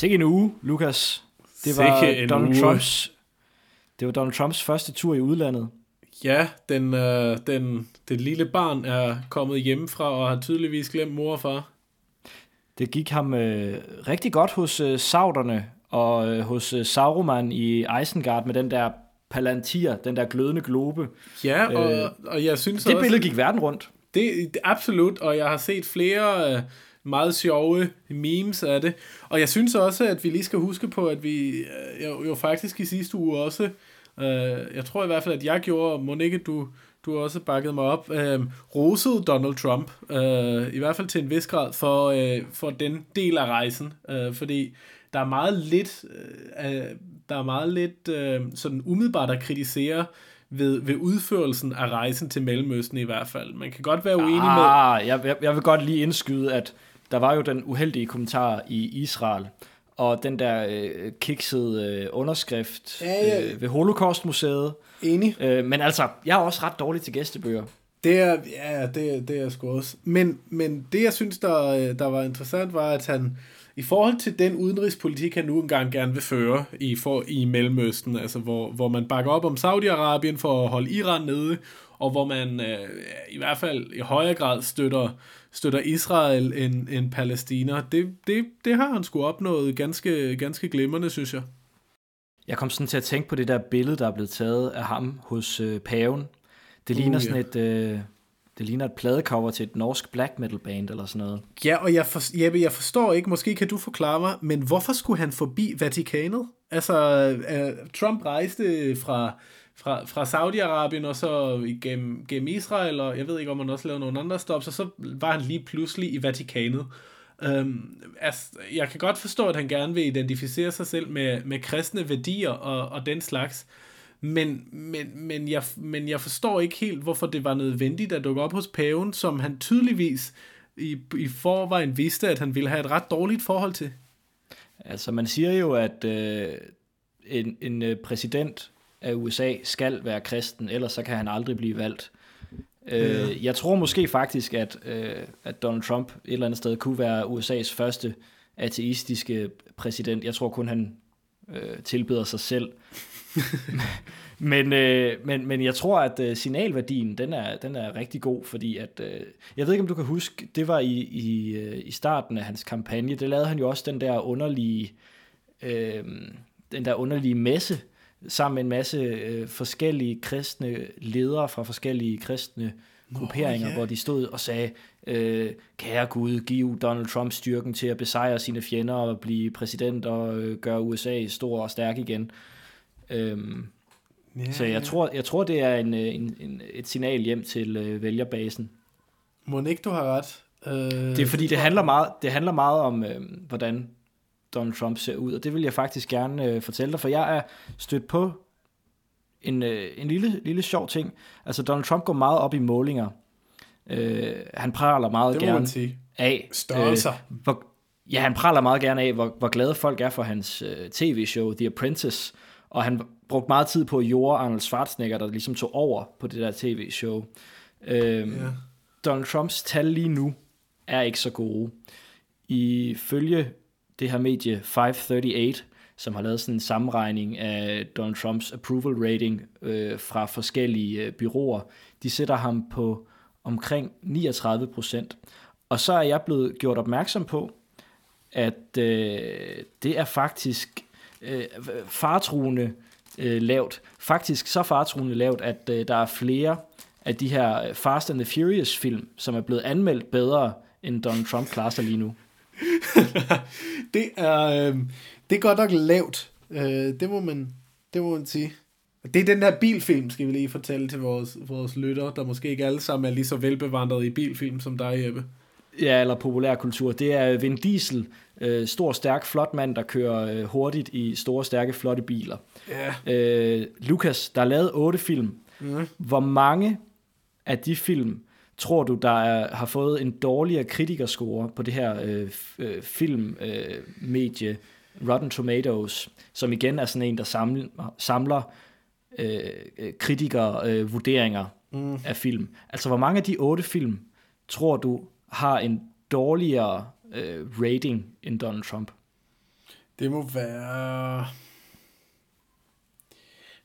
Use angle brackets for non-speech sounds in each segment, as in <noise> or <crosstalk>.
Sikke en uge, Lukas. Det var Donald uge. Trumps det var Donald Trumps første tur i udlandet. Ja, den, øh, den, det lille barn er kommet hjemmefra og har tydeligvis glemt mor og far. Det gik ham øh, rigtig godt hos øh, sauderne og øh, hos øh, Sauroman i Isengard med den der palantir, den der glødende globe. Ja, og, øh, og jeg synes Det også, billede gik verden rundt. Det, det absolut, og jeg har set flere øh, meget sjove memes af det. Og jeg synes også, at vi lige skal huske på, at vi øh, jo, jo faktisk i sidste uge også, øh, jeg tror i hvert fald, at jeg gjorde, og Monique, du, du også bakkede mig op, øh, rosede Donald Trump, øh, i hvert fald til en vis grad, for, øh, for den del af rejsen. Øh, fordi der er meget lidt, øh, der er meget lidt øh, sådan umiddelbart at kritisere ved, ved udførelsen af rejsen til Mellemøsten i hvert fald. Man kan godt være uenig ah, med... Jeg, jeg, jeg vil godt lige indskyde, at der var jo den uheldige kommentar i Israel, og den der øh, kiksede øh, underskrift ja, ja. Øh, ved Holocaustmuseet. Enig. Øh, men altså, jeg er også ret dårlig til gæstebøger. Det er, ja, det, det er sgu også. Men, men det, jeg synes, der, øh, der var interessant, var, at han i forhold til den udenrigspolitik, han nu engang gerne vil føre i, for, i Mellemøsten, altså hvor, hvor man bakker op om Saudi-Arabien for at holde Iran nede, og hvor man øh, i hvert fald i højere grad støtter, støtter Israel end, end Palæstina, det, det, det har han sgu opnået ganske, ganske glimrende, synes jeg. Jeg kom sådan til at tænke på det der billede, der er blevet taget af ham hos øh, paven. Det ligner uh, sådan ja. et... Øh, det ligner et pladecover til et norsk black metal band eller sådan noget. Ja, og jeg, for, Jeppe, jeg forstår ikke, måske kan du forklare mig, men hvorfor skulle han forbi Vatikanet? Altså, uh, Trump rejste fra, fra, fra Saudi-Arabien og så gennem, gennem Israel, og jeg ved ikke, om han også lavede nogle andre stops, og så var han lige pludselig i Vatikanet. Øhm, altså, jeg kan godt forstå, at han gerne vil identificere sig selv med, med kristne værdier og, og den slags, men, men, men, jeg, men jeg forstår ikke helt, hvorfor det var nødvendigt at dukke op hos paven, som han tydeligvis i, i forvejen vidste, at han ville have et ret dårligt forhold til. Altså man siger jo, at øh, en, en øh, præsident af USA skal være kristen, ellers så kan han aldrig blive valgt. Øh, jeg tror måske faktisk, at, øh, at Donald Trump et eller andet sted kunne være USA's første ateistiske præsident. Jeg tror kun, han øh, tilbeder sig selv. <laughs> men, øh, men, men jeg tror, at øh, signalværdien, den er, den er rigtig god, fordi at, øh, jeg ved ikke, om du kan huske, det var i, i, øh, i starten af hans kampagne, det lavede han jo også den der underlige, øh, den der underlige messe, sammen med en masse øh, forskellige kristne ledere fra forskellige kristne grupperinger, oh, yeah. hvor de stod og sagde, øh, kære Gud, giv Donald Trump styrken til at besejre sine fjender og blive præsident og øh, gøre USA stor og stærk igen. Øhm, yeah, så jeg, yeah. tror, jeg tror, det er en, øh, en, en, et signal hjem til øh, vælgerbasen. Må ikke du har ret? Øh, det er fordi, det handler meget, det handler meget om, øh, hvordan Donald Trump ser ud, og det vil jeg faktisk gerne øh, fortælle dig, for jeg er stødt på en, øh, en lille, lille sjov ting. Altså, Donald Trump går meget op i målinger. Øh, han praler meget det gerne sige. af... Størrelser. Øh, hvor, ja, han praler meget gerne af, hvor, hvor glade folk er for hans øh, tv-show, The Apprentice, og han brugte meget tid på at jorde Arnold Schwarzenegger, der ligesom tog over på det der tv-show. Øh, ja. Donald Trumps tal lige nu er ikke så gode. Ifølge det her medie 538, som har lavet sådan en sammenregning af Donald Trumps approval rating øh, fra forskellige øh, byråer. De sætter ham på omkring 39 procent. Og så er jeg blevet gjort opmærksom på, at øh, det er faktisk øh, fartruende øh, lavt. Faktisk så fartruende lavt, at øh, der er flere af de her Fast and the Furious film, som er blevet anmeldt bedre, end Donald Trump klarer sig lige nu. <laughs> det er øh, det er godt nok lavt. Øh, det må man det må man sige. Det er den der bilfilm, skal vi lige fortælle til vores, vores lytter, der måske ikke alle sammen er lige så velbevandret i bilfilm som dig, Jeppe. Ja, eller populærkultur. Det er Vin Diesel, øh, stor, stærk, flot mand, der kører øh, hurtigt i store, stærke, flotte biler. Ja. Øh, Lukas, der er lavet otte film. Mm. Hvor mange af de film tror du, der er, har fået en dårligere kritikerscore på det her øh, øh, filmmedie, øh, Rotten Tomatoes, som igen er sådan en, der samler, samler øh, kritikere øh, vurderinger mm. af film. Altså, hvor mange af de otte film tror du har en dårligere øh, rating end Donald Trump? Det må være...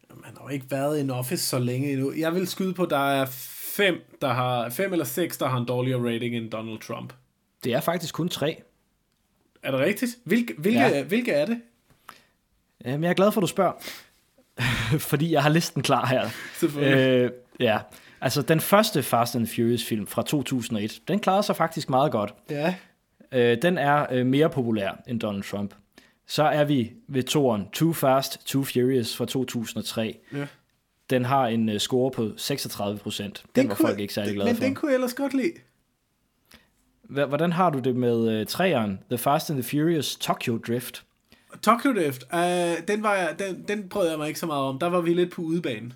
Man har jo ikke været i en office så længe endnu. Jeg vil skyde på, at der er fem, der har, fem eller seks, der har en dårligere rating end Donald Trump. Det er faktisk kun tre. Er det rigtigt? Hvilke, hvilke, ja. hvilke er det? Jamen, jeg er glad for, at du spørger. <laughs> Fordi jeg har listen klar her. Øh, ja, altså den første Fast and Furious film fra 2001, den klarede sig faktisk meget godt. Ja. Øh, den er øh, mere populær end Donald Trump. Så er vi ved toren Too Fast, Too Furious fra 2003. Ja. Den har en uh, score på 36 procent. Den, den var folk ikke særlig glade men for. Men den kunne jeg ellers godt lide. Hvordan har du det med uh, træeren, The Fast and the Furious Tokyo Drift? Tokyo Drift, uh, den, var jeg, den, den prøvede jeg mig ikke så meget om. Der var vi lidt på udebane.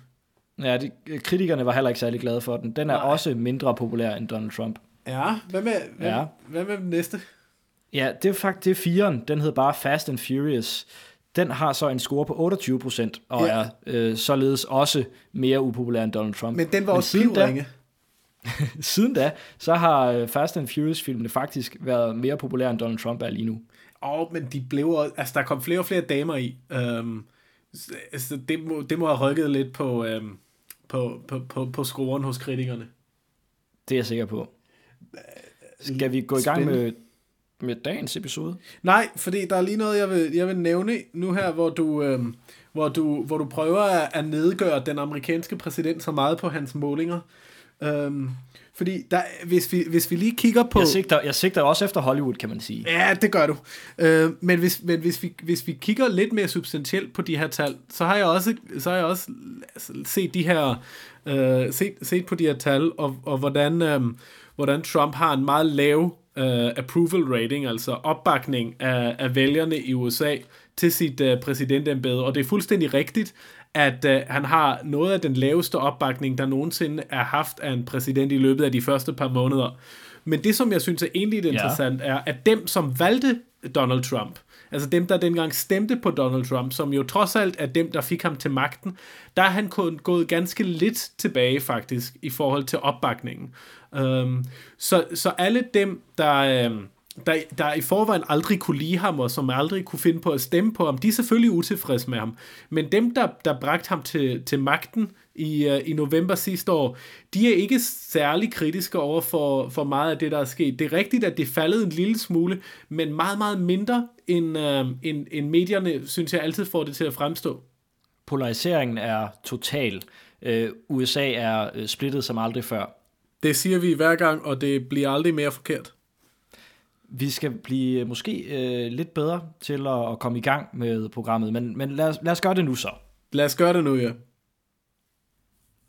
Ja, de, kritikerne var heller ikke særlig glade for den. Den er Nej. også mindre populær end Donald Trump. Ja, hvad med, hvad, ja. hvad med den næste? Ja, det er faktisk det er firen. Den hedder bare Fast and Furious. Den har så en score på 28 procent, og ja. er øh, således også mere upopulær end Donald Trump. Men den var Men også da, <laughs> siden da, så har øh, Fast and Furious-filmene faktisk været mere populære end Donald Trump er lige nu. Åh, oh, men de blev også, altså der kom flere og flere damer i. Um, altså, det, må, det må have rykket lidt på, um, på, på, på, på scoren hos kritikerne. Det er jeg sikker på. Skal vi gå i gang med med dagens episode? Nej, fordi der er lige noget, jeg vil, jeg vil nævne nu her, hvor du, øh, hvor du, hvor du prøver at, at nedgøre den amerikanske præsident så meget på hans målinger. Øhm, fordi der, hvis, vi, hvis vi lige kigger på... Jeg sigter, jeg sigter også efter Hollywood, kan man sige. Ja, det gør du. Øh, men hvis, men hvis, vi, hvis vi kigger lidt mere substantielt på de her tal, så har jeg også, så har jeg også set de her øh, set, set på de her tal, og, og hvordan, øh, hvordan Trump har en meget lav uh, approval rating, altså opbakning af, af vælgerne i USA til sit uh, præsidentembede. Og det er fuldstændig rigtigt, at uh, han har noget af den laveste opbakning, der nogensinde er haft af en præsident i løbet af de første par måneder. Men det, som jeg synes er egentlig interessant, ja. er, at dem, som valgte Donald Trump, altså dem, der dengang stemte på Donald Trump, som jo trods alt er dem, der fik ham til magten, der er han kun gået ganske lidt tilbage faktisk i forhold til opbakningen. Øhm, så, så alle dem, der, øhm, der, der i forvejen aldrig kunne lide ham, og som aldrig kunne finde på at stemme på ham, de er selvfølgelig utilfredse med ham. Men dem, der, der bragte ham til, til magten i, uh, i november sidste år, de er ikke særlig kritiske over for, for meget af det, der er sket. Det er rigtigt, at det faldet en lille smule, men meget, meget mindre, end, uh, end, end medierne, synes jeg, altid får det til at fremstå. Polariseringen er total. Uh, USA er uh, splittet som aldrig før. Det siger vi hver gang, og det bliver aldrig mere forkert. Vi skal blive måske øh, lidt bedre til at, at komme i gang med programmet, men, men lad, os, lad os gøre det nu så. Lad os gøre det nu, ja.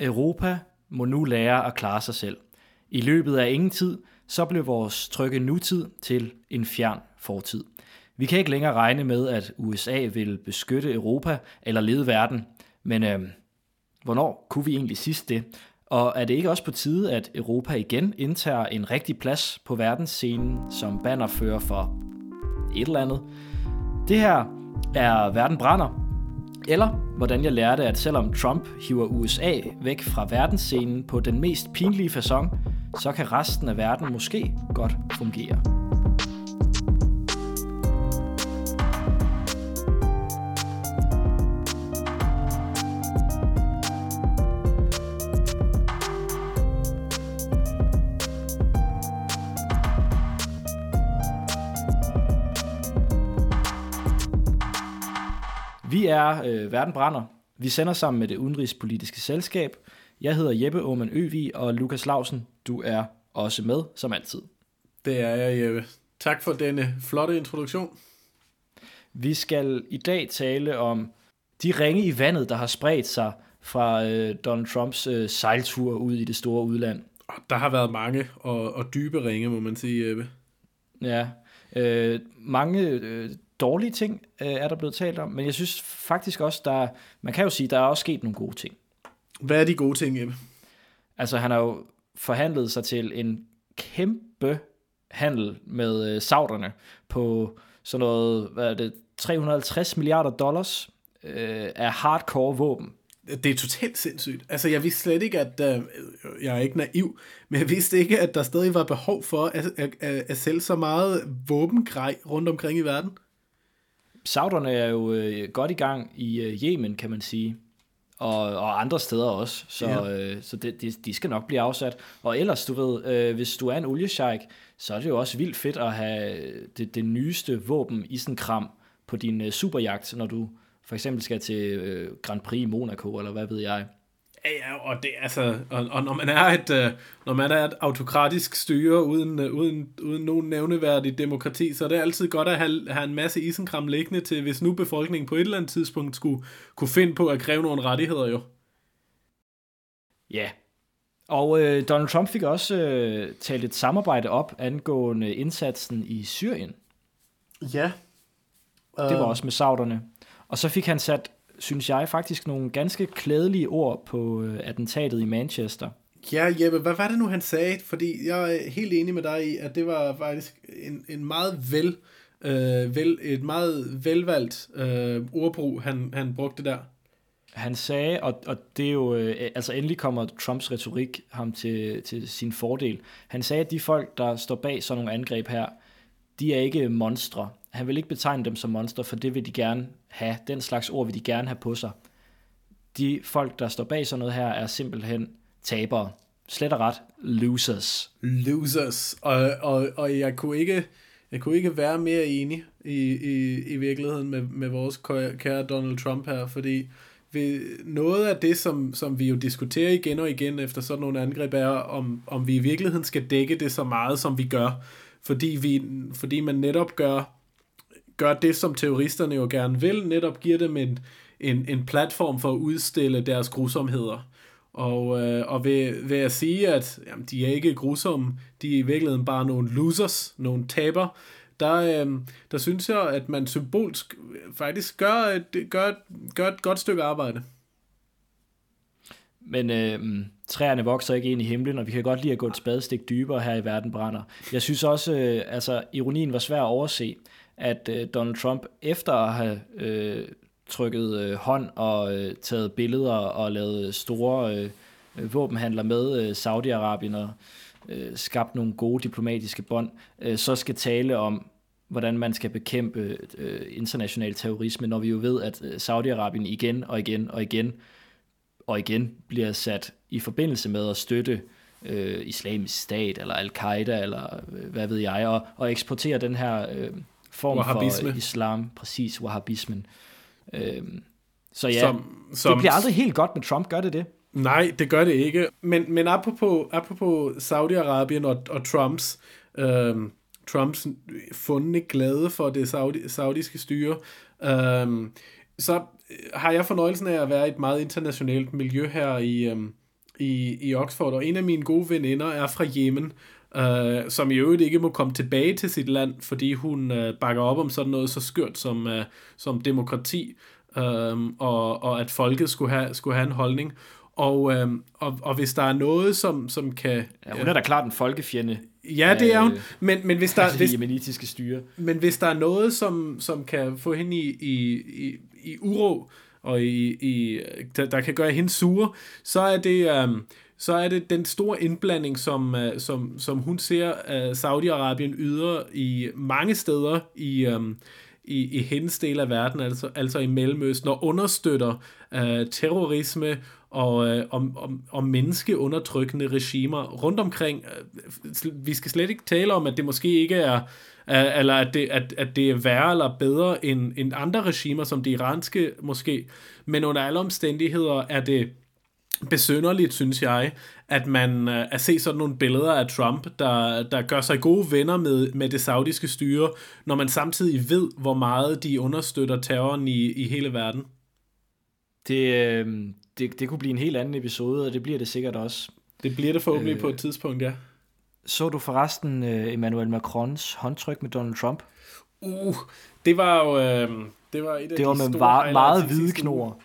Europa må nu lære at klare sig selv. I løbet af ingen tid, så blev vores trygge nutid til en fjern fortid. Vi kan ikke længere regne med, at USA vil beskytte Europa eller lede verden, men øh, hvornår kunne vi egentlig sidst det? Og er det ikke også på tide, at Europa igen indtager en rigtig plads på verdensscenen som bannerfører for et eller andet? Det her er Verden brænder, eller hvordan jeg lærte, at selvom Trump hiver USA væk fra verdensscenen på den mest pinlige façon, så kan resten af verden måske godt fungere. Vi er øh, Verden Brænder. Vi sender sammen med det udenrigspolitiske selskab. Jeg hedder Jeppe Aumann Øvig, og Lukas Lausen, du er også med, som altid. Det er jeg, Jeppe. Tak for denne flotte introduktion. Vi skal i dag tale om de ringe i vandet, der har spredt sig fra øh, Donald Trumps øh, sejltur ud i det store udland. Der har været mange og, og dybe ringe, må man sige, Jeppe. Ja, øh, mange øh, dårlige ting øh, er der blevet talt om, men jeg synes faktisk også, der man kan jo sige, der er også sket nogle gode ting. Hvad er de gode ting, Ebbe? Altså, han har jo forhandlet sig til en kæmpe handel med øh, sauderne på sådan noget, hvad er det, 350 milliarder dollars øh, af hardcore våben. Det er totalt sindssygt. Altså, jeg vidste slet ikke, at... Øh, jeg er ikke naiv, men jeg vidste ikke, at der stadig var behov for at, at, at, at sælge så meget våbengrej rundt omkring i verden. Sauderne er jo øh, godt i gang i øh, Yemen, kan man sige. Og, og andre steder også. Så, ja. øh, så det, de, de skal nok blive afsat. Og ellers, du ved, øh, hvis du er en oliesheik, så er det jo også vildt fedt at have det, det nyeste våben i sådan kram på din øh, superjagt, når du for eksempel skal til øh, Grand Prix i Monaco, eller hvad ved jeg. Ja, ja, og, det, altså, og, og når man er et, uh, når man er et autokratisk styre uden, uh, uden, uden nogen nævneværdig demokrati, så er det altid godt at have, have en masse isenkram liggende til, hvis nu befolkningen på et eller andet tidspunkt skulle kunne finde på at kræve nogle rettigheder jo. Ja, og øh, Donald Trump fik også øh, talt et samarbejde op angående indsatsen i Syrien. Ja. Det var også med sauderne. Og så fik han sat synes jeg, faktisk nogle ganske klædelige ord på øh, attentatet i Manchester. Ja, Jeppe, hvad var det nu, han sagde? Fordi jeg er helt enig med dig i, at det var faktisk en, en meget vel, øh, vel, et meget velvalgt øh, ordbrug, han, han brugte der. Han sagde, og, og det er jo, øh, altså endelig kommer Trumps retorik ham til, til sin fordel. Han sagde, at de folk, der står bag sådan nogle angreb her, de er ikke monstre. Han vil ikke betegne dem som monstre, for det vil de gerne have. Den slags ord vil de gerne have på sig. De folk, der står bag sådan noget her, er simpelthen tabere. Slet og ret losers. Losers. Og, og, og jeg kunne ikke... Jeg kunne ikke være mere enig i, i, i virkeligheden med, med vores kære Donald Trump her, fordi vi, noget af det, som, som vi jo diskuterer igen og igen efter sådan nogle angreb, er, om, om vi i virkeligheden skal dække det så meget, som vi gør. Fordi, vi, fordi man netop gør gør det, som terroristerne jo gerne vil, netop giver dem en, en, en platform for at udstille deres grusomheder. Og, øh, og ved, ved at sige, at jamen, de er ikke grusomme, de er i virkeligheden bare nogle losers, nogle taber, der, øh, der synes jeg, at man symbolsk faktisk gør et, gør, gør et godt stykke arbejde. Men øh, træerne vokser ikke ind i himlen, og vi kan godt lide at gå et spadestik dybere her i verden brænder. Jeg synes også, øh, altså ironien var svær at overse at øh, Donald Trump efter at have øh, trykket øh, hånd og øh, taget billeder og lavet store øh, våbenhandler med øh, Saudi-Arabien og øh, skabt nogle gode diplomatiske bånd, øh, så skal tale om, hvordan man skal bekæmpe øh, international terrorisme, når vi jo ved, at øh, Saudi-Arabien igen og igen og igen og igen bliver sat i forbindelse med at støtte øh, islamisk stat eller al-Qaida eller øh, hvad ved jeg, og, og eksportere den her øh, form Wahhabisme. for islam, præcis wahhabismen. Øhm, så ja, som, som, det bliver aldrig helt godt med Trump, gør det det? Nej, det gør det ikke. Men, men apropos, apropos Saudi-Arabien og, og Trumps, øhm, Trumps fundne glæde for det saudi, saudiske styre, øhm, så har jeg fornøjelsen af at være i et meget internationalt miljø her i, øhm, i, i Oxford, og en af mine gode veninder er fra Yemen, øh, som i øvrigt ikke må komme tilbage til sit land, fordi hun øh, bakker op om sådan noget så skørt som, øh, som demokrati, øh, og, og at folket skulle have, skulle have en holdning. Og, øh, og, og hvis der er noget, som, som kan... Ja, hun er da klart en folkefjende. Ja, det er hun. Men, men hvis der, hvis, jemenitiske styre. Men hvis der er noget, som, som kan få hende i, i, i, i uro, og i, i, der, der kan gøre hende sure, så er det... Øh, så er det den store indblanding, som, øh, som, som hun ser uh, Saudi-Arabien yder i mange steder i, um, i, i hendes del af verden, altså, altså i Mellemøsten, og understøtter uh, terrorisme og, uh, om, om, om menneskeundertrykkende regimer rundt omkring. Uh, vi skal slet ikke tale om, at det måske ikke er eller at det, at, at det er værre eller bedre end, end andre regimer, som det iranske måske, men under alle omstændigheder er det besønderligt, synes jeg, at man uh, at se sådan nogle billeder af Trump, der, der gør sig gode venner med, med det saudiske styre, når man samtidig ved, hvor meget de understøtter terroren i, i hele verden. Det, øh, det, det kunne blive en helt anden episode, og det bliver det sikkert også. Det bliver det forhåbentlig øh, på et tidspunkt, ja. Så du forresten uh, Emmanuel Macrons håndtryk med Donald Trump? Uh, det var jo... Øh, det var, et af det var de med var, meget hvide knor.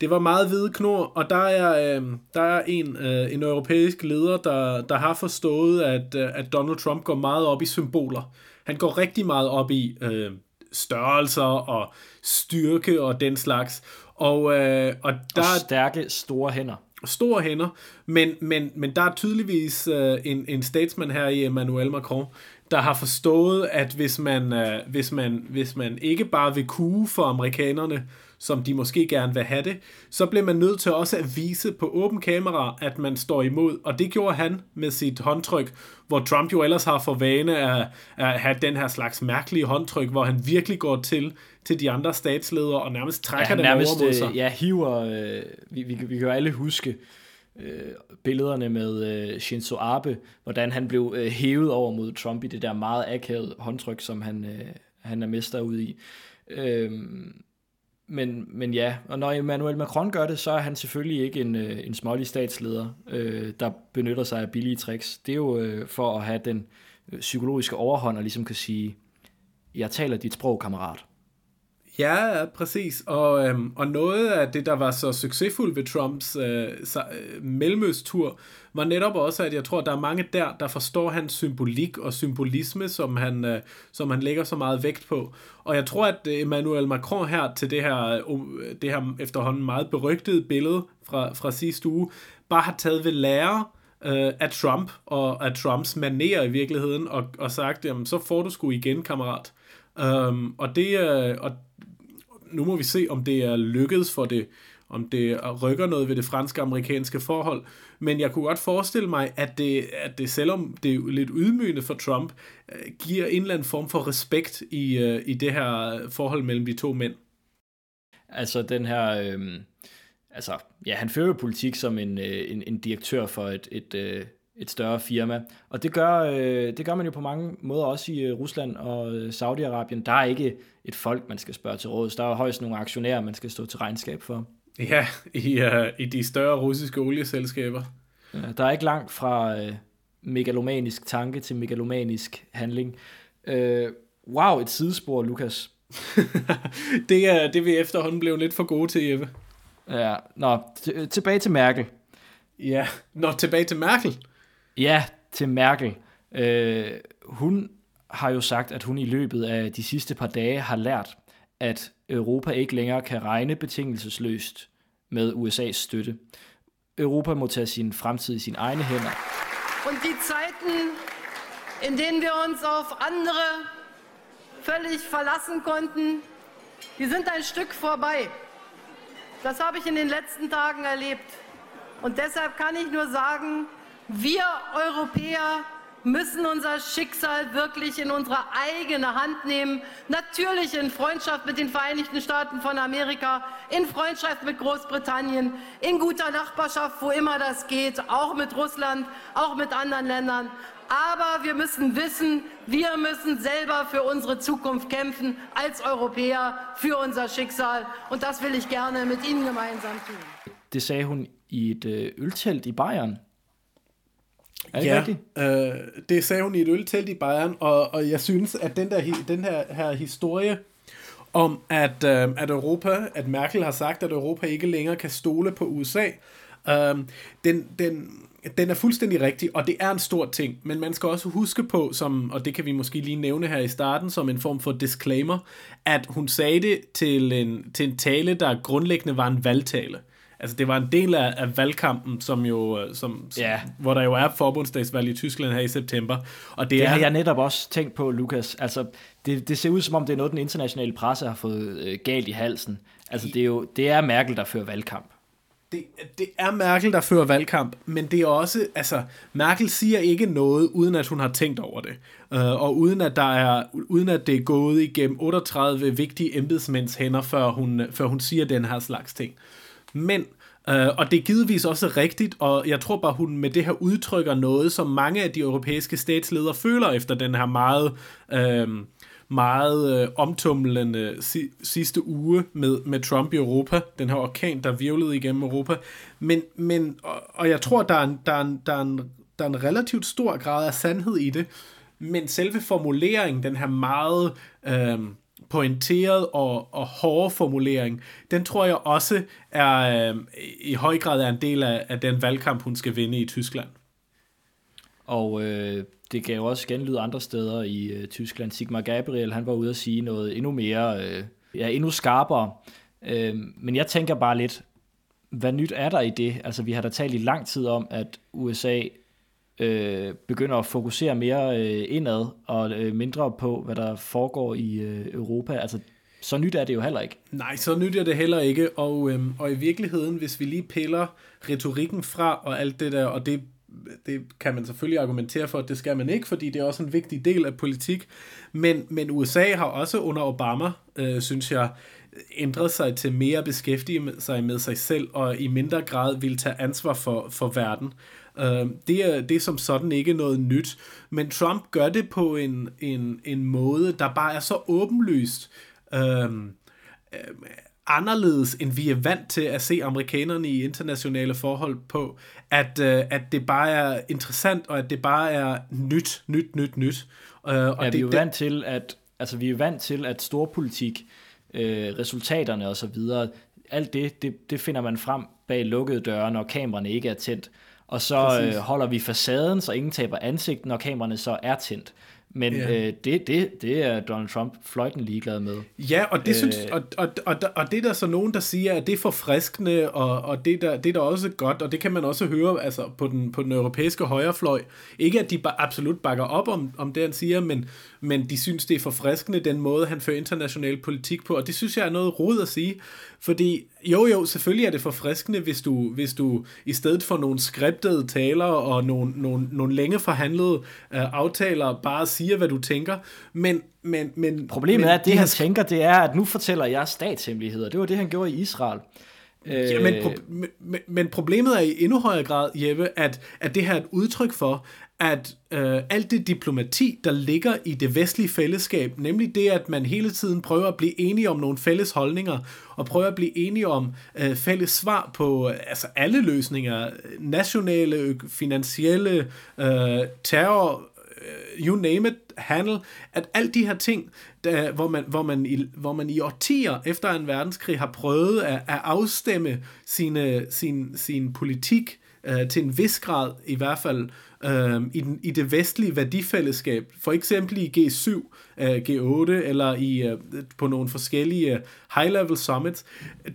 Det var meget hvide knor, og der er, øh, der er en, øh, en europæisk leder, der, der har forstået, at, øh, at Donald Trump går meget op i symboler. Han går rigtig meget op i øh, størrelser og styrke og den slags. Og, øh, og, der, og stærke, store hænder. Store hænder, men, men, men der er tydeligvis øh, en, en statsmand her i Emmanuel Macron, der har forstået, at hvis man, øh, hvis man, hvis man ikke bare vil kue for amerikanerne, som de måske gerne vil have det, så bliver man nødt til også at vise på åben kamera, at man står imod. Og det gjorde han med sit håndtryk, hvor Trump jo ellers har for vane at, at have den her slags mærkelige håndtryk, hvor han virkelig går til til de andre statsledere og nærmest trækker ja, den nærmest, over mod sig. Øh, ja, hiver, øh, vi, vi, vi kan jo alle huske øh, billederne med øh, Shinzo Abe, hvordan han blev øh, hævet over mod Trump i det der meget akavet håndtryk, som han, øh, han er mester ud i. Øh, men, men ja, og når Emmanuel Macron gør det, så er han selvfølgelig ikke en, øh, en smålig statsleder, øh, der benytter sig af billige tricks. Det er jo øh, for at have den øh, psykologiske overhånd og ligesom kan sige, jeg taler dit sprog, kammerat. Ja, præcis. Og, øhm, og noget af det, der var så succesfuldt ved Trumps øh, øh, mellemøstur, var netop også, at jeg tror, der er mange der, der forstår hans symbolik og symbolisme, som han, øh, som han lægger så meget vægt på. Og jeg tror, at øh, Emmanuel Macron her til det her, øh, det her efterhånden meget berygtede billede fra, fra sidste uge, bare har taget ved lære øh, af Trump og af Trumps manerer i virkeligheden, og, og sagt, jamen så får du sgu igen, kammerat. Um, og det, øh, og nu må vi se, om det er lykkedes for det, om det rykker noget ved det franske-amerikanske forhold. Men jeg kunne godt forestille mig, at det, at det selvom det er lidt ydmygende for Trump, øh, giver en eller anden form for respekt i, øh, i det her forhold mellem de to mænd. Altså den her... Øh, altså, ja, han fører politik som en, øh, en, en direktør for et, et, øh, et større firma. Og det gør, øh, det gør man jo på mange måder også i øh, Rusland og øh, Saudi-Arabien. Der er ikke et folk, man skal spørge til råds. Der er højst nogle aktionærer, man skal stå til regnskab for. Ja, i, uh, i de større russiske olieselskaber. Ja, der er ikke langt fra øh, megalomanisk tanke til megalomanisk handling. Øh, wow, et sidespor, Lukas. <laughs> det, er, det vi efterhånden blev lidt for gode til, Jeppe. Ja, nå, tilbage til Merkel. Ja, nå, tilbage til Merkel. Ja, til Merkel. Øh, hun har jo sagt, at hun i løbet af de sidste par dage har lært, at Europa ikke længere kan regne betingelsesløst med USA's støtte. Europa må tage sin fremtid i sine egne hænder. Und die Zeiten, in denen wir uns auf andere völlig verlassen konnten, die sind ein Stück vorbei. Das habe ich in den letzten Tagen erlebt. Und deshalb kann ich nur sagen, wir Europäer müssen unser Schicksal wirklich in unsere eigene Hand nehmen. Natürlich in Freundschaft mit den Vereinigten Staaten von Amerika, in Freundschaft mit Großbritannien, in guter Nachbarschaft, wo immer das geht, auch mit Russland, auch mit anderen Ländern. Aber wir müssen wissen, wir müssen selber für unsere Zukunft kämpfen, als Europäer, für unser Schicksal. Und das will ich gerne mit Ihnen gemeinsam tun. Det sagde hun i et øltelt i Bayern Er det ja, rigtigt? Øh, det sagde hun i et øltelt i Bayern, og, og jeg synes, at den, der, den her, her historie om, at, øh, at Europa, at Merkel har sagt, at Europa ikke længere kan stole på USA, øh, den, den, den er fuldstændig rigtig, og det er en stor ting, men man skal også huske på, som, og det kan vi måske lige nævne her i starten, som en form for disclaimer, at hun sagde det til en, til en tale, der grundlæggende var en valgtale altså det var en del af, af valgkampen, som jo, øh, som, ja. hvor der jo er forbundsdagsvalg i Tyskland her i september. Og det, det er, har jeg netop også tænkt på, Lukas. Altså, det, det ser ud som om, det er noget, den internationale presse har fået øh, galt i halsen. Altså, det er jo det er Merkel, der fører valgkamp. Det, det er Merkel, der fører valgkamp, men det er også, altså, Merkel siger ikke noget, uden at hun har tænkt over det. Uh, og uden at, der er, uden at det er gået igennem 38 vigtige embedsmænds hænder, før hun, før hun siger den her slags ting. Men, øh, og det er givetvis også rigtigt, og jeg tror bare, hun med det her udtrykker noget, som mange af de europæiske statsledere føler efter den her meget... Øh, meget øh, omtumlende si, sidste uge med, med Trump i Europa, den her orkan, der virvlede igennem Europa. Men, men og, og jeg tror, der er, en, der, er en, der, er en, der er en relativt stor grad af sandhed i det, men selve formuleringen, den her meget øh, pointeret og, og hårde formulering, den tror jeg også er øh, i høj grad er en del af, af den valgkamp, hun skal vinde i Tyskland. Og øh, det gav også genlyd andre steder i øh, Tyskland. Sigmar Gabriel, han var ude at sige noget endnu mere, øh, ja, endnu skarpere. Øh, men jeg tænker bare lidt, hvad nyt er der i det? Altså, vi har da talt i lang tid om, at USA øh, begynder at fokusere mere øh, indad og øh, mindre på, hvad der foregår i øh, Europa. Altså, så nyt er det jo heller ikke. Nej, så nyt er det heller ikke, og, øhm, og i virkeligheden, hvis vi lige piller retorikken fra og alt det der, og det, det kan man selvfølgelig argumentere for, at det skal man ikke, fordi det er også en vigtig del af politik, men, men USA har også under Obama, øh, synes jeg, ændret sig til mere at beskæftige sig med sig selv, og i mindre grad vil tage ansvar for, for verden. Uh, det, er, det er som sådan ikke noget nyt, men Trump gør det på en, en, en måde, der bare er så åbenlyst uh, uh, anderledes, end vi er vant til at se amerikanerne i internationale forhold på, at, uh, at det bare er interessant, og at det bare er nyt, nyt, nyt, nyt. Uh, og ja, det, vi er jo vant til, at altså, vi er vant til, at storpolitik øh, resultaterne og så videre. Alt det, det, det finder man frem bag lukkede døre, når kameraerne ikke er tændt. Og så øh, holder vi facaden, så ingen taber ansigt, når kameraerne så er tændt. Men yeah. øh, det, det, det er Donald Trump fløjten ligeglad med. Ja, og det, øh, synes, og, og, og, og det er der så nogen, der siger, at det er forfriskende, og, og det, der, det er der også godt, og det kan man også høre altså, på, den, på den europæiske højrefløj. Ikke at de absolut bakker op om, om det, han siger, men, men de synes, det er forfriskende, den måde, han fører international politik på, og det synes jeg er noget rod at sige, fordi jo jo, selvfølgelig er det forfriskende, hvis du, hvis du i stedet for nogle skriptede taler og nogle, nogle, nogle længe forhandlede uh, aftaler bare siger, hvad du tænker, men men, men, Problemet men, er, at det, han tænker, det er, at nu fortæller jeg statshemmeligheder. Det var det, han gjorde i Israel. Ja, men, pro- men, men problemet er i endnu højere grad, Jeppe, at, at det her er et udtryk for, at øh, alt det diplomati, der ligger i det vestlige fællesskab, nemlig det, at man hele tiden prøver at blive enige om nogle fælles holdninger, og prøver at blive enige om øh, fælles svar på øh, altså alle løsninger, nationale, finansielle, øh, terror, øh, you name it, handel, at alt de her ting, der, hvor, man, hvor, man i, hvor man i årtier efter en verdenskrig har prøvet at, at afstemme sine, sin, sin politik øh, til en vis grad i hvert fald, øh, øh, i, den, i det vestlige værdifællesskab, for eksempel i G7, øh, G8 eller i øh, på nogle forskellige øh, high-level summits,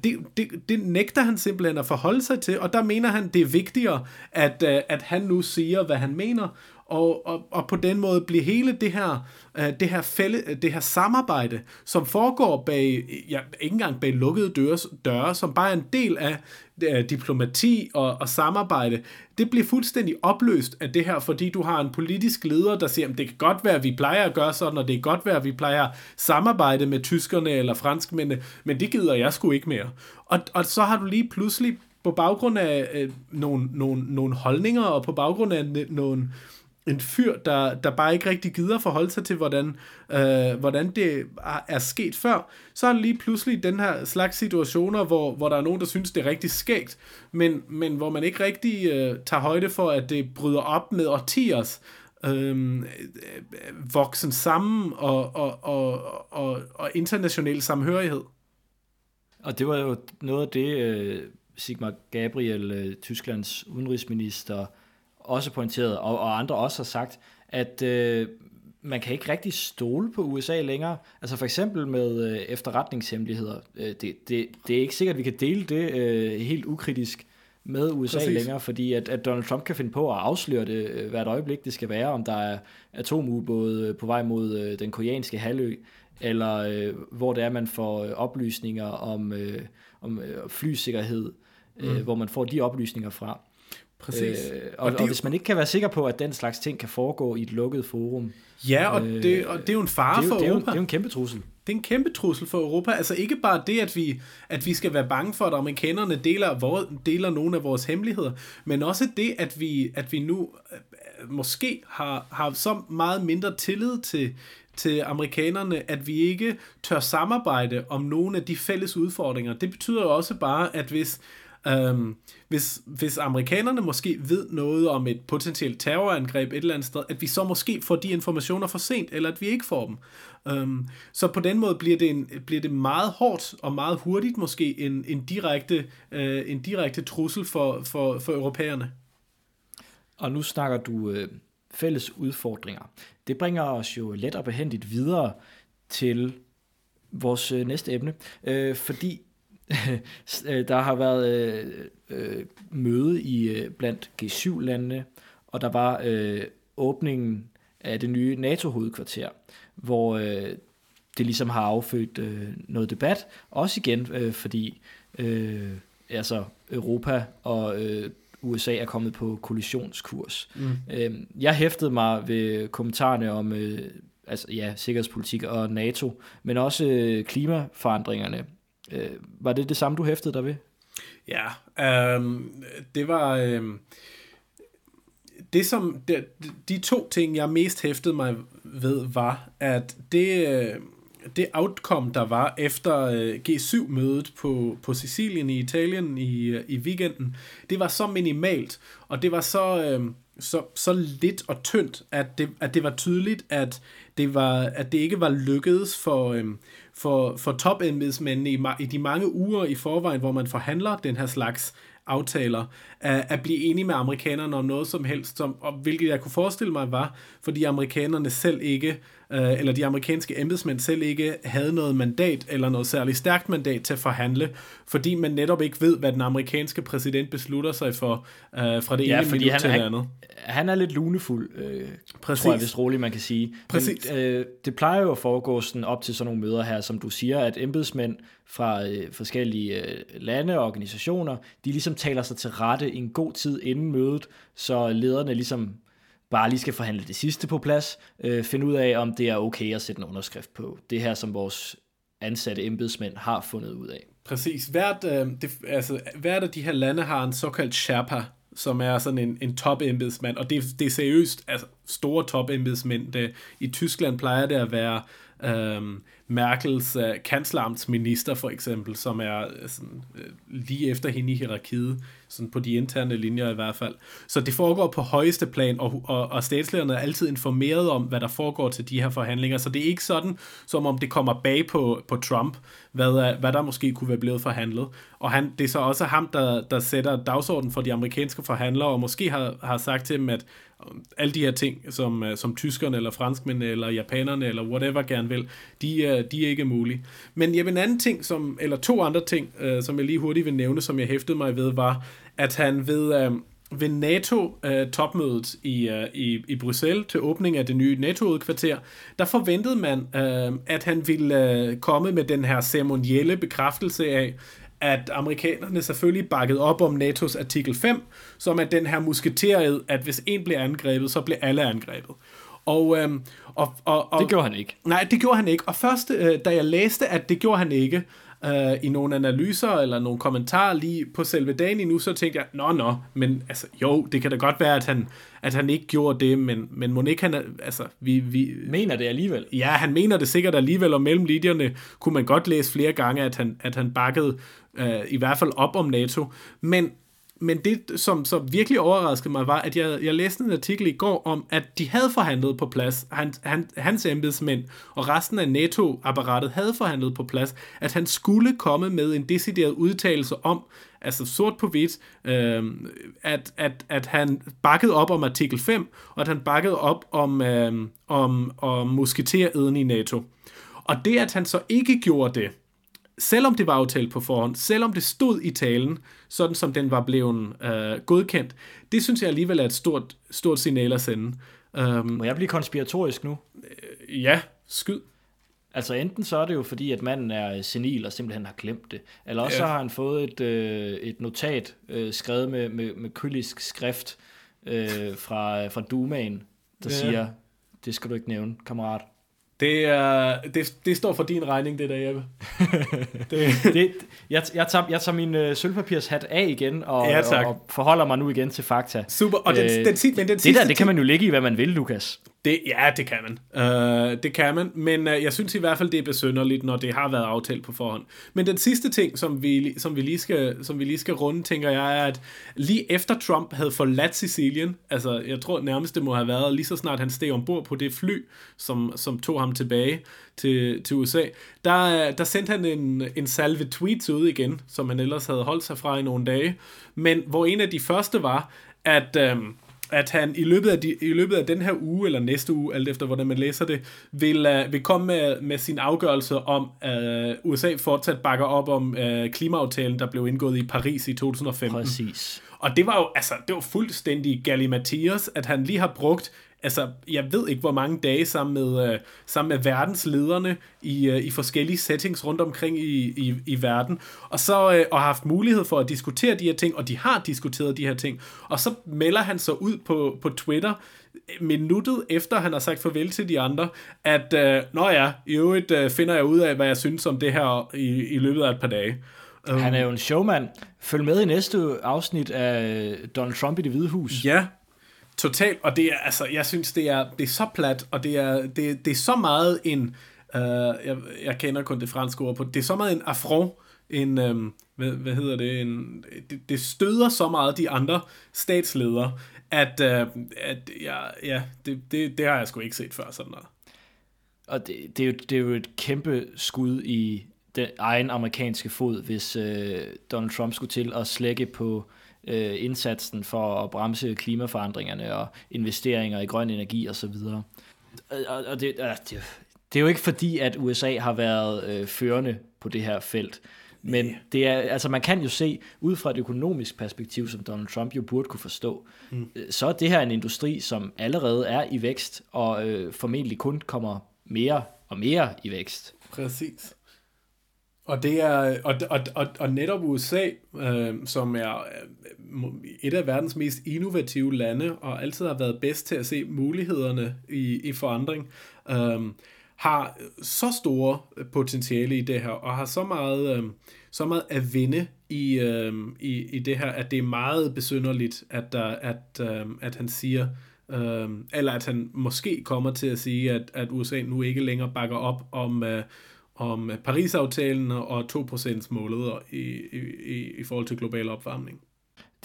det, det, det nægter han simpelthen at forholde sig til, og der mener han, det er vigtigere, at, øh, at han nu siger, hvad han mener, og, og, og på den måde bliver hele det her, øh, det, her fælde, øh, det her samarbejde, som foregår bag, ja, ikke engang bag lukkede døre, døre som bare er en del af øh, diplomati og, og samarbejde, det bliver fuldstændig opløst af det her, fordi du har en politisk leder, der siger, at det kan godt være, at vi plejer at gøre sådan, og det kan godt være, at vi plejer at samarbejde med tyskerne eller franskmændene, men det gider jeg sgu ikke mere. Og, og så har du lige pludselig på baggrund af øh, nogle, nogle, nogle holdninger, og på baggrund af øh, nogle, en fyr, der, der bare ikke rigtig gider forholde sig til, hvordan, øh, hvordan det er sket før, så er det lige pludselig den her slags situationer, hvor, hvor der er nogen, der synes, det er rigtig skægt, men, men hvor man ikke rigtig øh, tager højde for, at det bryder op med årtiers øhm, øh, voksen sammen og, og, og, og, og international samhørighed. Og det var jo noget af det, øh, Sigmar Gabriel, øh, Tysklands udenrigsminister, også pointeret, og, og andre også har sagt, at øh, man kan ikke rigtig stole på USA længere. Altså for eksempel med øh, efterretningshemmeligheder. Øh, det, det, det er ikke sikkert, at vi kan dele det øh, helt ukritisk med USA Præcis. længere, fordi at, at Donald Trump kan finde på at afsløre det øh, hvert øjeblik, det skal være, om der er atomubåde på vej mod øh, den koreanske halvø, eller øh, hvor det er, man får øh, oplysninger om, øh, om øh, flysikkerhed, øh, mm. hvor man får de oplysninger fra. Præcis. Øh, og, og, det, og hvis man ikke kan være sikker på, at den slags ting kan foregå i et lukket forum. Ja, og, øh, det, og det er jo en fare det for det er Europa. Det er jo en kæmpe trussel. Det er en kæmpe trussel for Europa. Altså ikke bare det, at vi, at vi skal være bange for, at amerikanerne deler, hvor, deler nogle af vores hemmeligheder, men også det, at vi, at vi nu øh, måske har, har så meget mindre tillid til, til amerikanerne, at vi ikke tør samarbejde om nogle af de fælles udfordringer. Det betyder jo også bare, at hvis Um, hvis, hvis amerikanerne måske ved noget om et potentielt terrorangreb et eller andet sted, at vi så måske får de informationer for sent, eller at vi ikke får dem. Um, så på den måde bliver det, en, bliver det meget hårdt og meget hurtigt måske en, en, direkte, uh, en direkte trussel for, for, for europæerne. Og nu snakker du øh, fælles udfordringer. Det bringer os jo let og behendigt videre til vores øh, næste emne, øh, fordi <laughs> der har været øh, øh, møde i øh, blandt G7-landene, og der var øh, åbningen af det nye NATO-hovedkvarter, hvor øh, det ligesom har affødt øh, noget debat, også igen, øh, fordi øh, altså Europa og øh, USA er kommet på kollisionskurs. Mm. Øh, jeg hæftede mig ved kommentarerne om øh, altså, ja, sikkerhedspolitik og NATO, men også øh, klimaforandringerne. Øh, var det det samme, du hæftede dig ved? Ja, øh, det var... Øh, det som, de, de to ting, jeg mest hæftede mig ved, var, at det, øh, det outcome, der var efter øh, G7-mødet på, på Sicilien i Italien i, øh, i weekenden, det var så minimalt, og det var så, øh, så, så lidt og tyndt, at det, at det var tydeligt, at det, var, at det ikke var lykkedes for, øh, for, for topembedsmændene i, i de mange uger i forvejen, hvor man forhandler den her slags aftaler, at, at blive enige med amerikanerne om noget som helst, som, og hvilket jeg kunne forestille mig var, fordi amerikanerne selv ikke øh, eller de amerikanske embedsmænd selv ikke havde noget mandat, eller noget særligt stærkt mandat til at forhandle, fordi man netop ikke ved, hvad den amerikanske præsident beslutter sig for, øh, fra det ja, ene minut han, til det andet. Han er lidt lunefuld, øh, Præcis. tror jeg hvis roligt man kan sige. Præcis. Men, øh, det plejer jo at foregå sådan op til sådan nogle møder her, som du siger, at embedsmænd fra øh, forskellige øh, lande og organisationer, de ligesom taler sig til rette en god tid inden mødet, så lederne ligesom bare lige skal forhandle det sidste på plads, øh, finde ud af, om det er okay at sætte en underskrift på. Det her, som vores ansatte embedsmænd har fundet ud af. Præcis. Hvert, øh, det, altså, hvert af de her lande har en såkaldt Sherpa, som er sådan en, en top embedsmand, og det, det er seriøst altså, store top embedsmænd. Det, I Tyskland plejer det at være øhm, Merkels øh, uh, kansleramtsminister for eksempel, som er øh, sådan, uh, lige efter hende i hierarkiet, sådan på de interne linjer i hvert fald. Så det foregår på højeste plan, og, og, og statslederne er altid informeret om, hvad der foregår til de her forhandlinger, så det er ikke sådan, som om det kommer bag på, på Trump, hvad, hvad der måske kunne være blevet forhandlet. Og han, det er så også ham, der, der sætter dagsordenen for de amerikanske forhandlere, og måske har, har sagt til dem, at alle de her ting, som, øh, som tyskerne, eller franskmændene, eller japanerne, eller whatever gerne vil, de, er, de er ikke mulige. Men ja, en anden ting, som, eller to andre ting, øh, som jeg lige hurtigt vil nævne, som jeg hæftede mig ved, var, at han ved, øh, ved NATO-topmødet øh, i, øh, i, i Bruxelles til åbning af det nye NATO-kvarter, der forventede man, øh, at han ville øh, komme med den her ceremonielle bekræftelse af, at amerikanerne selvfølgelig bakkede op om NATO's artikel 5, som er den her musketeriet, at hvis en bliver angrebet, så bliver alle angrebet. Og, øhm, og, og, og, det gjorde han ikke. Nej, det gjorde han ikke. Og først, øh, da jeg læste, at det gjorde han ikke, øh, i nogle analyser eller nogle kommentarer lige på selve dagen endnu, så tænkte jeg, nå, nå, men altså, jo, det kan da godt være, at han, at han ikke gjorde det, men, men må ikke han, altså, vi, vi... Mener det alligevel? Ja, han mener det sikkert alligevel, og mellem linjerne kunne man godt læse flere gange, at han, at han bakkede øh, i hvert fald op om NATO, men men det, som så virkelig overraskede mig, var, at jeg, jeg læste en artikel i går om, at de havde forhandlet på plads, han, han, hans embedsmænd og resten af NATO-apparatet havde forhandlet på plads, at han skulle komme med en decideret udtalelse om, altså sort på hvidt, øh, at, at, at han bakkede op om artikel 5, og at han bakkede op om, øh, om, om musketereden i NATO. Og det, at han så ikke gjorde det, selvom det var aftalt på forhånd, selvom det stod i talen, sådan som den var blevet øh, godkendt, det synes jeg alligevel er et stort, stort signal at sende. Um, Må jeg blive konspiratorisk nu? Øh, ja, skyd. Altså enten så er det jo fordi, at manden er senil og simpelthen har glemt det, eller også ja. så har han fået et, øh, et notat øh, skrevet med, med, med kylisk skrift øh, fra, fra Dumaen, der ja. siger, det skal du ikke nævne, kammerat. Det, er, det, det står for din regning, det der, Jeppe. <laughs> det. det, jeg, jeg, tager, jeg tager min øh, sølvpapirshat af igen, og, ja, og, og forholder mig nu igen til fakta. Super, og den, øh, den, den, den, den det der, det kan man jo lægge i, hvad man vil, Lukas. Det, ja, det kan man. Uh, det kan man, men uh, jeg synes i hvert fald, det er besynderligt, når det har været aftalt på forhånd. Men den sidste ting, som vi, som vi, lige, skal, som vi lige skal runde, tænker jeg, er, at lige efter Trump havde forladt Sicilien, altså jeg tror nærmest det må have været, lige så snart han steg ombord på det fly, som, som tog ham tilbage til, til USA, der, øh, der sendte han en, en salve tweets ud igen, som han ellers havde holdt sig fra i nogle dage, men hvor en af de første var, at... Uh, at han i løbet, af de, i løbet af den her uge, eller næste uge, alt efter hvordan man læser det, vil, uh, vil komme med, med sin afgørelse om, at uh, USA fortsat bakker op om uh, klimaaftalen, der blev indgået i Paris i 2015. Præcis. Og det var jo, altså, det var fuldstændig Mathias, at han lige har brugt altså, jeg ved ikke, hvor mange dage sammen med, øh, sammen med verdenslederne i, øh, i forskellige settings rundt omkring i, i, i verden, og så øh, og har haft mulighed for at diskutere de her ting, og de har diskuteret de her ting, og så melder han så ud på, på Twitter, minuttet efter han har sagt farvel til de andre, at, øh, nå ja, i øvrigt øh, finder jeg ud af, hvad jeg synes om det her i, i løbet af et par dage. Um, han er jo en showman. Følg med i næste afsnit af Donald Trump i det hvide hus. Ja, Totalt, og det er, altså, jeg synes, det er, det er så plat, og det er, det, det er så meget en, øh, jeg, jeg kender kun det franske ord på, det er så meget en affront, en, øh, hvad, hvad hedder det, en, det, det støder så meget de andre statsledere, at, øh, at ja, ja det, det, det har jeg sgu ikke set før sådan noget. Og det, det, er jo, det er jo et kæmpe skud i den egen amerikanske fod, hvis øh, Donald Trump skulle til at slække på øh, indsatsen for at bremse klimaforandringerne og investeringer i grøn energi osv. Og, og det, det, det er jo ikke fordi, at USA har været øh, førende på det her felt. Men det er, altså man kan jo se, ud fra et økonomisk perspektiv, som Donald Trump jo burde kunne forstå, mm. så er det her en industri, som allerede er i vækst, og øh, formentlig kun kommer mere og mere i vækst. Præcis. Og det er og, og, og, og netop USA, øh, som er øh, et af verdens mest innovative lande og altid har været bedst til at se mulighederne i, i forandring, øh, har så store potentiale i det her og har så meget øh, så meget at vinde i, øh, i, i det her, at det er meget besynderligt, at der, at øh, at han siger øh, eller at han måske kommer til at sige, at, at USA nu ikke længere bakker op om øh, om Paris-aftalen og 2%-målet i, i, i forhold til global opvarmning.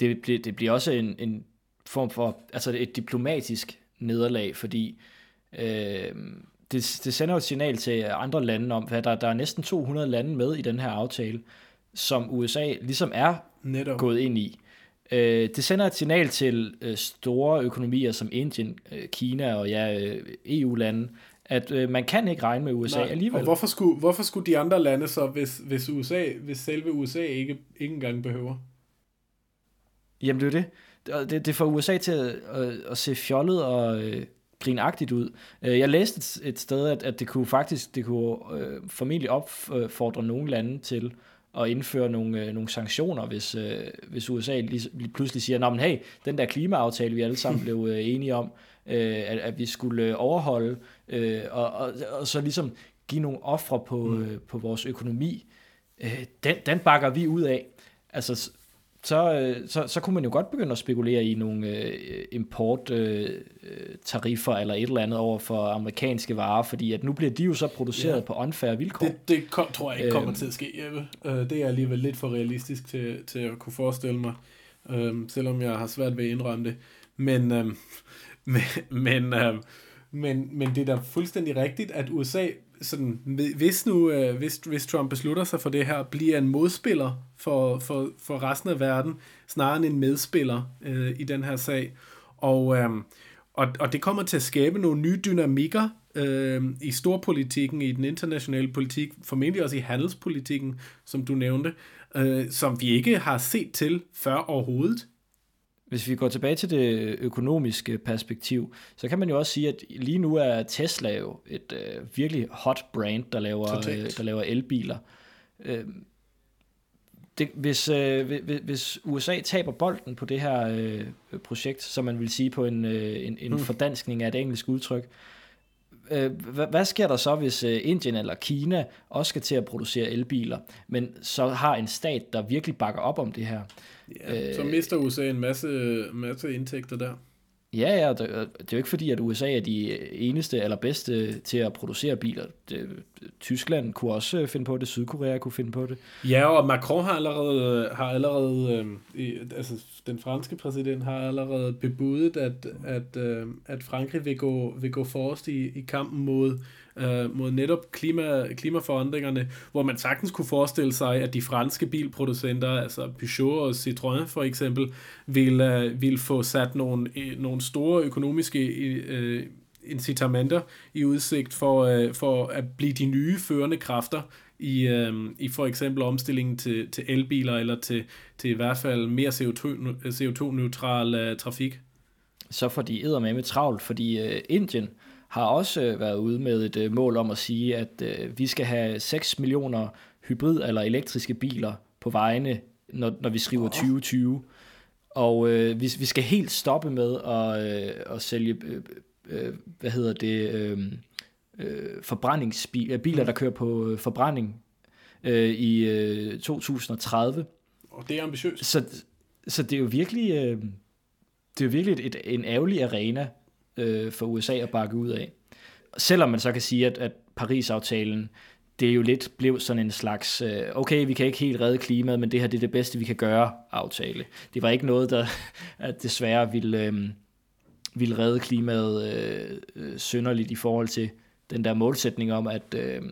Det, bliver, det bliver også en, en form for, altså et diplomatisk nederlag, fordi øh, det, det sender et signal til andre lande om, at der, der er næsten 200 lande med i den her aftale, som USA ligesom er Netop. gået ind i. Øh, det sender et signal til øh, store økonomier som Indien, øh, Kina og ja, øh, EU-lande, at øh, man kan ikke regne med USA Nej, alligevel. Og hvorfor skulle, hvorfor skulle de andre lande så, hvis, hvis, USA, hvis selve USA ikke, ikke engang behøver? Jamen det er det. Det, det får USA til at, at, at se fjollet og øh, grinagtigt ud. Øh, jeg læste et, et sted, at, at det kunne faktisk det kunne øh, formentlig opfordre nogle lande til at indføre nogle, øh, nogle sanktioner, hvis, øh, hvis USA lige, lige pludselig siger, men hey, den der klimaaftale, vi alle sammen <laughs> blev øh, enige om, øh, at, at vi skulle overholde, øh, og, og, og så ligesom give nogle ofre på, mm. øh, på vores økonomi, øh, den, den bakker vi ud af. Altså, så, øh, så, så kunne man jo godt begynde at spekulere i nogle øh, importtariffer øh, eller et eller andet over for amerikanske varer, fordi at nu bliver de jo så produceret ja. på unfair vilkår. Det, det kom, tror jeg ikke kommer øh, til at ske, Jeppe. Øh, det er alligevel lidt for realistisk til, til at kunne forestille mig, øh, selvom jeg har svært ved at indrømme det. Men, øh, men, men, øh, men, men det er da fuldstændig rigtigt, at USA, sådan, hvis nu øh, hvis, hvis Trump beslutter sig for det her, bliver en modspiller for, for, for resten af verden, snarere end en medspiller øh, i den her sag. Og, øh, og, og det kommer til at skabe nogle nye dynamikker øh, i storpolitikken, i den internationale politik, formentlig også i handelspolitikken, som du nævnte, øh, som vi ikke har set til før overhovedet. Hvis vi går tilbage til det økonomiske perspektiv, så kan man jo også sige, at lige nu er Tesla jo et øh, virkelig hot brand, der laver, øh, der laver elbiler. Øh, det, hvis, øh, hvis USA taber bolden på det her øh, projekt, som man vil sige på en, øh, en, en mm. fordanskning af et engelsk udtryk, øh, Øh, hvad, hvad sker der så, hvis øh, Indien eller Kina også skal til at producere elbiler, men så har en stat, der virkelig bakker op om det her? Ja, øh, så mister USA en masse, masse indtægter der. Ja, ja, det, det er jo ikke fordi, at USA er de eneste eller bedste til at producere biler. Det, Tyskland kunne også øh, finde på det, Sydkorea kunne finde på det. Ja, og Macron har allerede, har allerede øh, altså den franske præsident har allerede bebudet, at, at, øh, at Frankrig vil gå, vil gå forrest i, i kampen mod øh, mod netop klima, klimaforandringerne, hvor man sagtens kunne forestille sig, at de franske bilproducenter, altså Peugeot og Citroën for eksempel, vil, øh, vil få sat nogle, øh, nogle store økonomiske øh, incitamenter i udsigt for, øh, for at blive de nye førende kræfter i, øh, i for eksempel omstillingen til, til elbiler eller til, til i hvert fald mere CO2-neutral øh, trafik. Så får de med med travlt, fordi øh, Indien har også øh, været ude med et øh, mål om at sige, at øh, vi skal have 6 millioner hybrid- eller elektriske biler på vejene, når, når vi skriver 2020. Og øh, vi, vi skal helt stoppe med at, øh, at sælge, øh, øh, hvad hedder det, øh, øh, forbrændingsbiler, biler, der kører på øh, forbrænding øh, i øh, 2030. Og det er ambitiøst. Så, så det er jo virkelig, øh, det er jo virkelig et, et, en ærgerlig arena øh, for USA at bakke ud af. Selvom man så kan sige, at, at Paris-aftalen, det er jo lidt blev sådan en slags, øh, okay, vi kan ikke helt redde klimaet, men det her det er det bedste, vi kan gøre aftale. Det var ikke noget, der <laughs> at desværre ville, øh, ville redde klimaet øh, øh, synderligt i forhold til den der målsætning om, at, øh,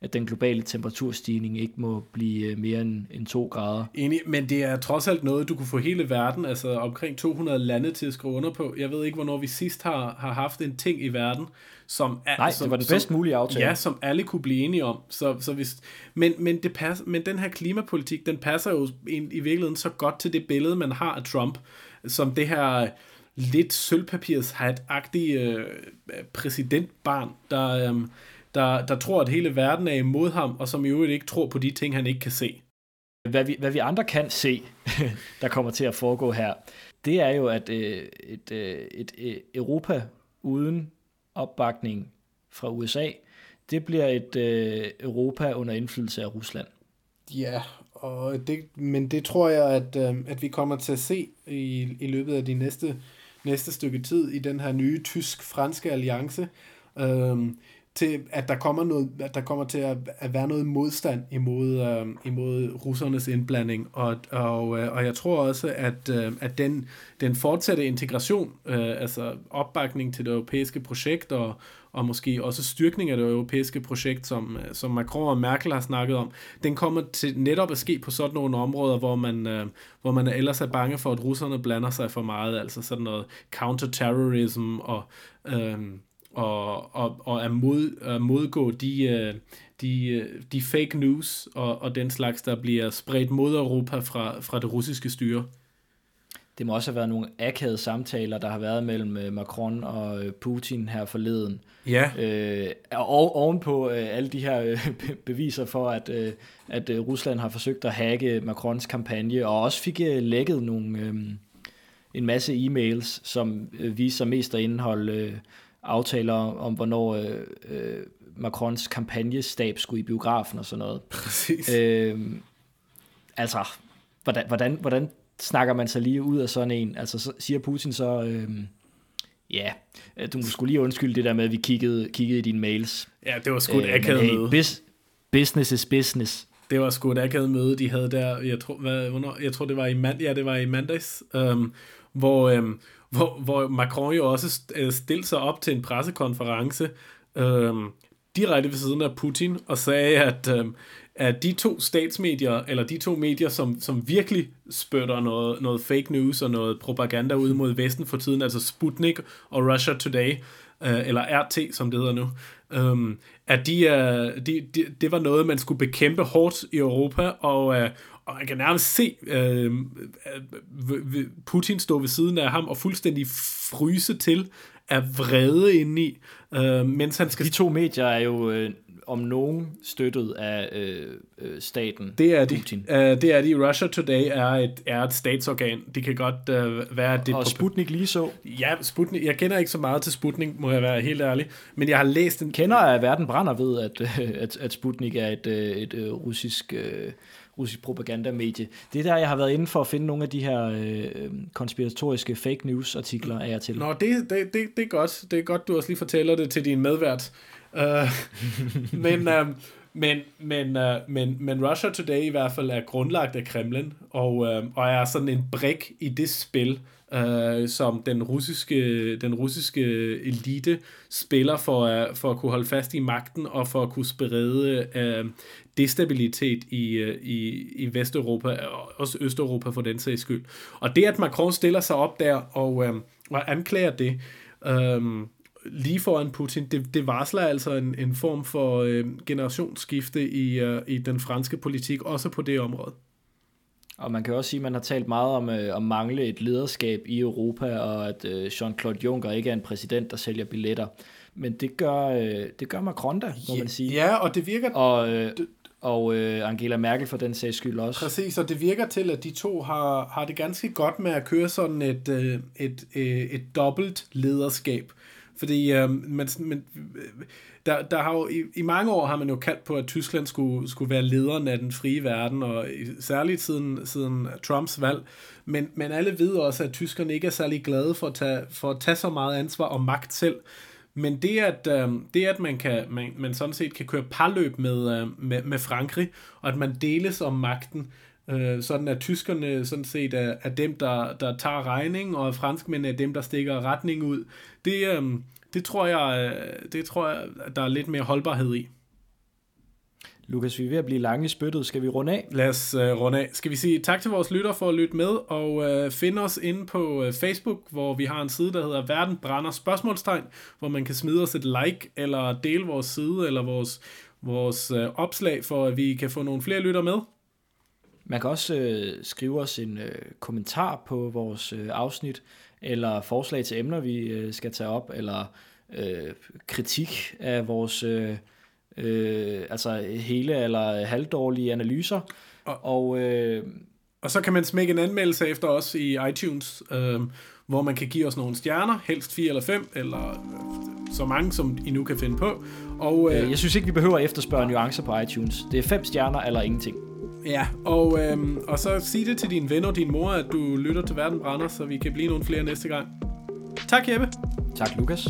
at den globale temperaturstigning ikke må blive øh, mere end, end 2 grader. Enig, men det er trods alt noget, du kunne få hele verden, altså omkring 200 lande til at skrive under på. Jeg ved ikke, hvornår vi sidst har, har haft en ting i verden, som... Er, Nej, som, det var den bedst mulige aftale. Ja, som alle kunne blive enige om. Så, så hvis, men, men, det pas, men den her klimapolitik, den passer jo i, i virkeligheden så godt til det billede, man har af Trump, som det her lidt sølvpapirshat-agtige øh, præsidentbarn, der, øh, der, der tror, at hele verden er imod ham, og som i øvrigt ikke tror på de ting, han ikke kan se. Hvad vi, hvad vi andre kan se, <laughs> der kommer til at foregå her, det er jo, at øh, et, øh, et, et Europa uden opbakning fra USA, det bliver et øh, Europa under indflydelse af Rusland. Ja, og det, men det tror jeg, at, øh, at vi kommer til at se i, i løbet af de næste næste stykke tid i den her nye tysk-franske alliance, øhm, til at der kommer noget, at der kommer til at, at være noget modstand imod, øh, imod russernes indblanding, og, og, øh, og jeg tror også, at, øh, at den, den fortsatte integration, øh, altså opbakning til det europæiske projekt, og, og måske også styrkning af det europæiske projekt, som, øh, som Macron og Merkel har snakket om, den kommer til netop at ske på sådan nogle områder, hvor man, øh, hvor man ellers er bange for, at russerne blander sig for meget, altså sådan noget counterterrorism og, øh, og, og, og at, mod, at modgå de, øh, de, øh, de fake news og, og den slags, der bliver spredt mod Europa fra, fra det russiske styre. Det må også have været nogle akavede samtaler, der har været mellem øh, Macron og Putin her forleden. Ja. Øh, og ovenpå øh, alle de her øh, <laughs> beviser for, at, øh, at Rusland har forsøgt at hacke Macrons kampagne, og også fik øh, lækket nogle, øh, en masse e-mails, som øh, viser mest at indeholde øh, aftaler om, hvornår øh, øh, Macrons kampagnestab skulle i biografen og sådan noget. Præcis. Øh, altså, hvordan, hvordan, hvordan snakker man sig lige ud af sådan en? Altså, så siger Putin så, øh, ja, du må skulle lige undskylde det der med, at vi kiggede, kiggede i dine mails. Ja, det var sgu et øh, akavet hey, Bis, business is business. Det var sgu et akavet møde, de havde der, jeg tror, hvad, hvornår, jeg tror det var i mand, ja, det var i mandags, øhm, hvor, øhm, hvor, hvor Macron jo også øh, stillede sig op til en pressekonference øh, direkte ved siden af Putin og sagde, at, øh, at de to statsmedier, eller de to medier, som, som virkelig spytter noget, noget fake news og noget propaganda ud mod Vesten for tiden, altså Sputnik og Russia Today, øh, eller RT, som det hedder nu, øh, at de, øh, de, de, det var noget, man skulle bekæmpe hårdt i Europa, og, øh, og man kan nærmest se øh, Putin stå ved siden af ham og fuldstændig fryse til af vrede indeni, øh, mens han skal... De to medier er jo øh, om nogen støttet af øh, øh, staten det er de. Putin. Uh, det er de. Russia Today er et, er et statsorgan. Det kan godt uh, være... Det og Sputnik lige så. Ja, Sputnik. Jeg kender ikke så meget til Sputnik, må jeg være helt ærlig. Men jeg har læst en... Kender af verden brænder ved, at, at, at Sputnik er et, et, et russisk... Uh, russisk propagandamedie. Det er der, jeg har været inde for at finde nogle af de her øh, konspiratoriske fake news artikler af jer til. Nå, det, det, det, det er godt. Det er godt, du også lige fortæller det til din medvært. Uh, <laughs> men, uh, men, men, uh, men, men Russia Today i hvert fald er grundlagt af Kremlin, og, uh, og er sådan en brik i det spil, øh, som den russiske, den russiske elite spiller for at, for at kunne holde fast i magten og for at kunne sprede øh, destabilitet i, øh, i, i Vesteuropa og også Østeuropa for den sags skyld. Og det, at Macron stiller sig op der og, øh, og anklager det, øh, lige foran Putin, det, det varsler altså en, en form for øh, generationsskifte i, øh, i den franske politik, også på det område. Og man kan også sige, at man har talt meget om øh, at mangle et lederskab i Europa, og at øh, Jean-Claude Juncker ikke er en præsident, der sælger billetter. Men det gør, øh, det gør Macron da, må ja, man sige. Ja, og det virker... Og, øh, og øh, Angela Merkel for den sags skyld også. Præcis, og det virker til, at de to har, har det ganske godt med at køre sådan et, øh, et, et, øh, et dobbelt lederskab. Fordi øhm, øh, man, man, der, der har jo, i, i mange år har man jo kaldt på, at Tyskland skulle, skulle være lederen af den frie verden, og særligt siden, siden Trumps valg. Men, men alle ved også, at tyskerne ikke er særlig glade for at tage, for at tage så meget ansvar og magt selv. Men det, at, øh, det at man, kan, man, man sådan set kan køre parløb med, øh, med, med Frankrig, og at man deles om magten, øh, sådan at tyskerne sådan set er, er dem, der, der tager regning, og franskmændene er dem, der stikker retning ud. Det, øh, det, tror jeg, øh, det tror jeg, der er lidt mere holdbarhed i. Lukas, vi er ved at blive lange i spyttet. Skal vi runde af? Lad os uh, runde af. Skal vi sige tak til vores lytter for at lytte med, og uh, finde os inde på uh, Facebook, hvor vi har en side, der hedder Verden Brænder spørgsmålstegn, hvor man kan smide os et like, eller dele vores side, eller vores, vores uh, opslag, for at vi kan få nogle flere lytter med. Man kan også øh, skrive os en øh, kommentar på vores øh, afsnit, eller forslag til emner, vi øh, skal tage op, eller øh, kritik af vores øh, øh, altså hele eller halvdårlige analyser. Og, og, øh, og så kan man smække en anmeldelse efter os i iTunes, øh, hvor man kan give os nogle stjerner, helst 4 eller 5, eller øh, så mange, som I nu kan finde på. Og, øh, jeg synes ikke, vi behøver at efterspørge nuancer på iTunes. Det er 5 stjerner eller ingenting. Ja, og, øhm, og så sig det til dine venner og din mor, at du lytter til Verden Brænder, så vi kan blive nogle flere næste gang. Tak, Jeppe. Tak, Lukas.